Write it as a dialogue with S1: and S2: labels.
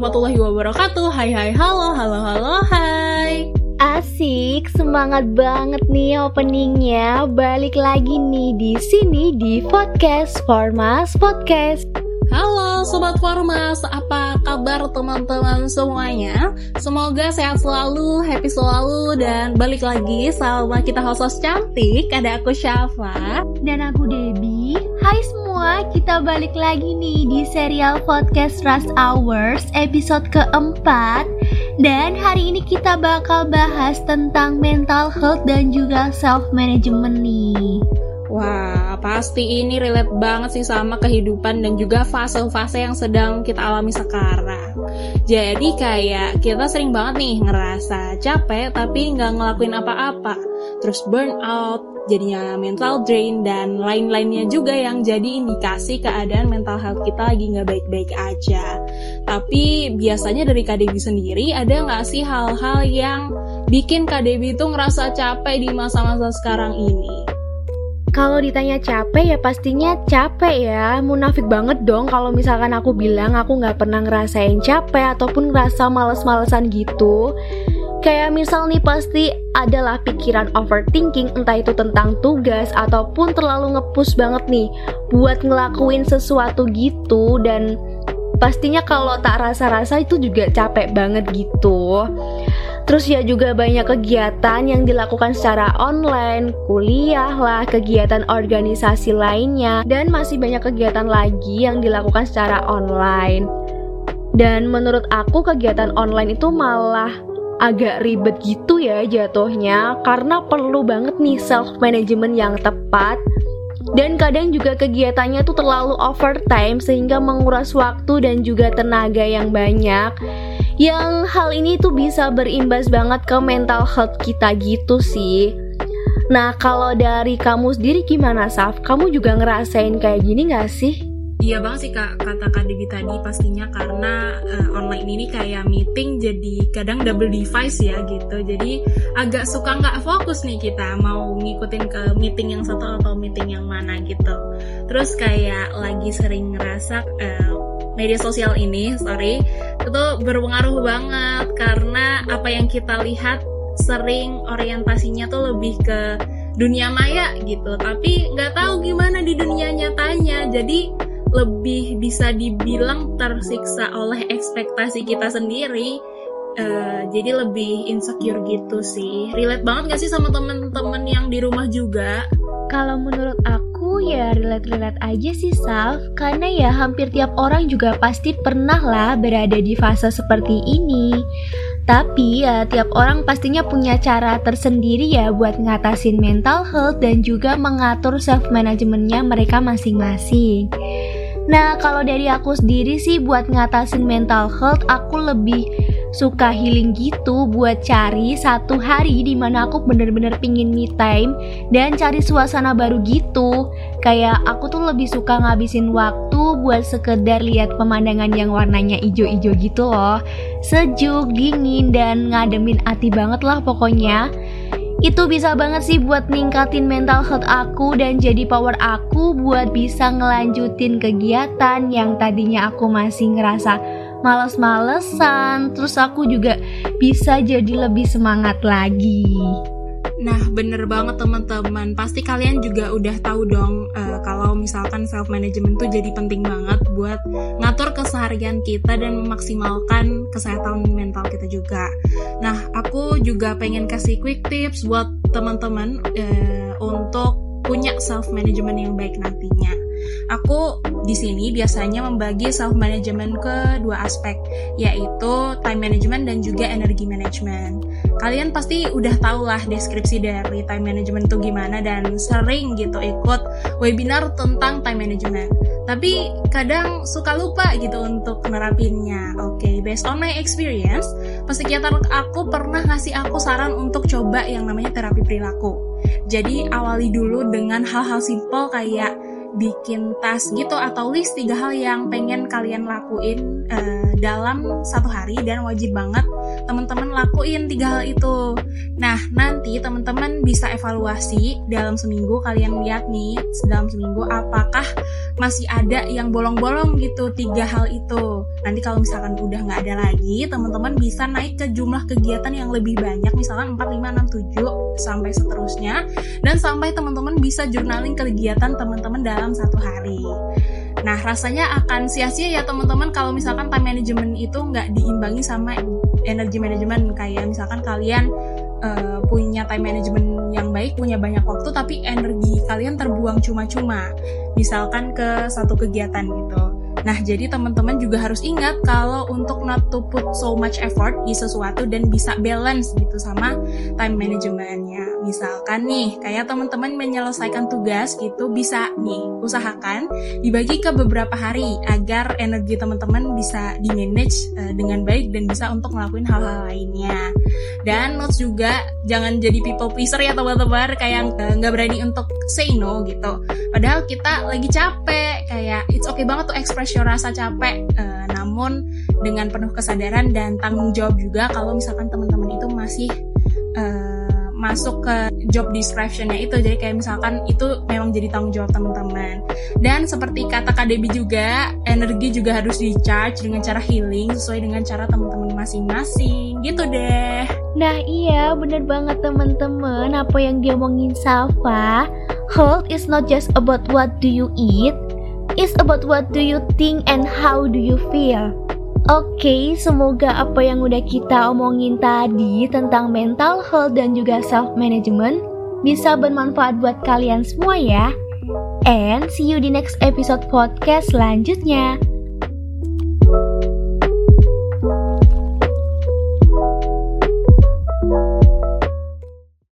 S1: warahmatullahi wabarakatuh. Hai hai halo halo halo hai.
S2: Asik, semangat banget nih openingnya. Balik lagi nih di sini di podcast Formas Podcast.
S1: Halo Sobat Formas, apa kabar teman-teman semuanya? Semoga sehat selalu, happy selalu, dan balik lagi sama kita host cantik Ada aku Syafa
S2: Dan aku Debbie Hai semua, kita balik lagi nih di serial podcast Rush Hours episode keempat Dan hari ini kita bakal bahas tentang mental health dan juga self-management nih
S1: Wah, pasti ini relate banget sih sama kehidupan dan juga fase-fase yang sedang kita alami sekarang. Jadi kayak kita sering banget nih ngerasa capek tapi nggak ngelakuin apa-apa. Terus burn out, jadinya mental drain, dan lain-lainnya juga yang jadi indikasi keadaan mental health kita lagi nggak baik-baik aja. Tapi biasanya dari KDB sendiri ada nggak sih hal-hal yang bikin KDB itu ngerasa capek di masa-masa sekarang ini?
S2: Kalau ditanya capek ya pastinya capek ya Munafik banget dong kalau misalkan aku bilang aku nggak pernah ngerasain capek Ataupun ngerasa males-malesan gitu Kayak misal nih pasti adalah pikiran overthinking Entah itu tentang tugas ataupun terlalu ngepus banget nih Buat ngelakuin sesuatu gitu. Dan pastinya kalau tak rasa-rasa itu juga capek banget gitu. Terus ya juga banyak kegiatan yang dilakukan secara online, kuliah lah, kegiatan organisasi lainnya, dan masih banyak kegiatan lagi yang dilakukan secara online. Dan menurut aku kegiatan online itu malah agak ribet gitu ya jatuhnya karena perlu banget nih self management yang tepat dan kadang juga kegiatannya tuh terlalu overtime sehingga menguras waktu dan juga tenaga yang banyak yang hal ini tuh bisa berimbas banget ke mental health kita gitu sih. Nah, kalau dari kamu sendiri gimana, Saf? Kamu juga ngerasain kayak gini gak sih?
S1: Iya bang sih kak kata Kak Dewi tadi pastinya karena uh, online ini kayak meeting jadi kadang double device ya gitu. Jadi agak suka nggak fokus nih kita mau ngikutin ke meeting yang satu atau meeting yang mana gitu. Terus kayak lagi sering ngerasa uh, media sosial ini, sorry, itu berpengaruh banget karena apa yang kita lihat sering orientasinya tuh lebih ke dunia maya gitu, tapi nggak tahu gimana di dunia nyatanya. Jadi lebih bisa dibilang tersiksa oleh ekspektasi kita sendiri. Uh, jadi lebih insecure gitu sih. Relate banget gak sih sama temen-temen yang di rumah juga?
S2: Kalau menurut aku ya relate-relate aja sih Saf Karena ya hampir tiap orang juga pasti pernah lah berada di fase seperti ini Tapi ya tiap orang pastinya punya cara tersendiri ya buat ngatasin mental health dan juga mengatur self-managementnya mereka masing-masing Nah kalau dari aku sendiri sih buat ngatasin mental health aku lebih suka healing gitu buat cari satu hari di mana aku bener-bener pingin me time dan cari suasana baru gitu. Kayak aku tuh lebih suka ngabisin waktu buat sekedar lihat pemandangan yang warnanya ijo-ijo gitu loh. Sejuk, dingin, dan ngademin hati banget lah pokoknya itu bisa banget sih buat ningkatin mental health aku dan jadi power aku buat bisa ngelanjutin kegiatan yang tadinya aku masih ngerasa males-malesan terus aku juga bisa jadi lebih semangat lagi
S1: Nah, bener banget teman-teman. Pasti kalian juga udah tahu dong uh, kalau misalkan self management tuh jadi penting banget buat ngatur keseharian kita dan memaksimalkan kesehatan mental kita juga. Nah, aku juga pengen kasih quick tips buat teman-teman uh, untuk punya self management yang baik nantinya. Aku di sini biasanya membagi self management ke dua aspek, yaitu time management dan juga energy management. Kalian pasti udah tau lah deskripsi dari time management itu gimana dan sering gitu ikut webinar tentang time management. Tapi kadang suka lupa gitu untuk nerapinnya. Oke, okay, based on my experience, psikiater aku pernah ngasih aku saran untuk coba yang namanya terapi perilaku. Jadi awali dulu dengan hal-hal simple kayak bikin tas gitu atau list tiga hal yang pengen kalian lakuin uh, dalam satu hari dan wajib banget teman-teman lakuin tiga hal itu. Nah, nanti teman-teman bisa evaluasi dalam seminggu kalian lihat nih dalam seminggu apakah masih ada yang bolong-bolong gitu tiga hal itu. Nanti kalau misalkan udah nggak ada lagi, teman-teman bisa naik ke jumlah kegiatan yang lebih banyak, misalkan 4, 5, 6, 7 sampai seterusnya dan sampai teman-teman bisa journaling kegiatan teman-teman dalam satu hari. Nah, rasanya akan sia-sia ya teman-teman kalau misalkan time management itu nggak diimbangi sama energi manajemen kayak misalkan kalian uh, punya time management yang baik, punya banyak waktu tapi energi kalian terbuang cuma-cuma. Misalkan ke satu kegiatan gitu. Nah, jadi teman-teman juga harus ingat kalau untuk not to put so much effort di sesuatu dan bisa balance gitu sama time managementnya. Misalkan nih, kayak teman-teman menyelesaikan tugas gitu bisa nih usahakan dibagi ke beberapa hari agar energi teman-teman bisa di manage uh, dengan baik dan bisa untuk ngelakuin hal-hal lainnya. Dan notes juga jangan jadi people pleaser ya teman-teman kayak nggak berani untuk say no gitu. Padahal kita lagi capek kayak it's okay banget tuh express your rasa capek uh, namun dengan penuh kesadaran dan tanggung jawab juga kalau misalkan teman-teman itu masih uh, masuk ke job descriptionnya itu. Jadi kayak misalkan itu memang jadi tanggung jawab teman-teman. Dan seperti kata Kak Debbie juga energi juga harus di charge dengan cara healing sesuai dengan cara teman-teman masing-masing. Gitu deh.
S2: Nah iya bener banget teman-teman. Apa yang dia omongin Safa health is not just about what do you eat is about what do you think and how do you feel. Oke, okay, semoga apa yang udah kita omongin tadi tentang mental health dan juga self management bisa bermanfaat buat kalian semua ya. And see you di next episode podcast selanjutnya.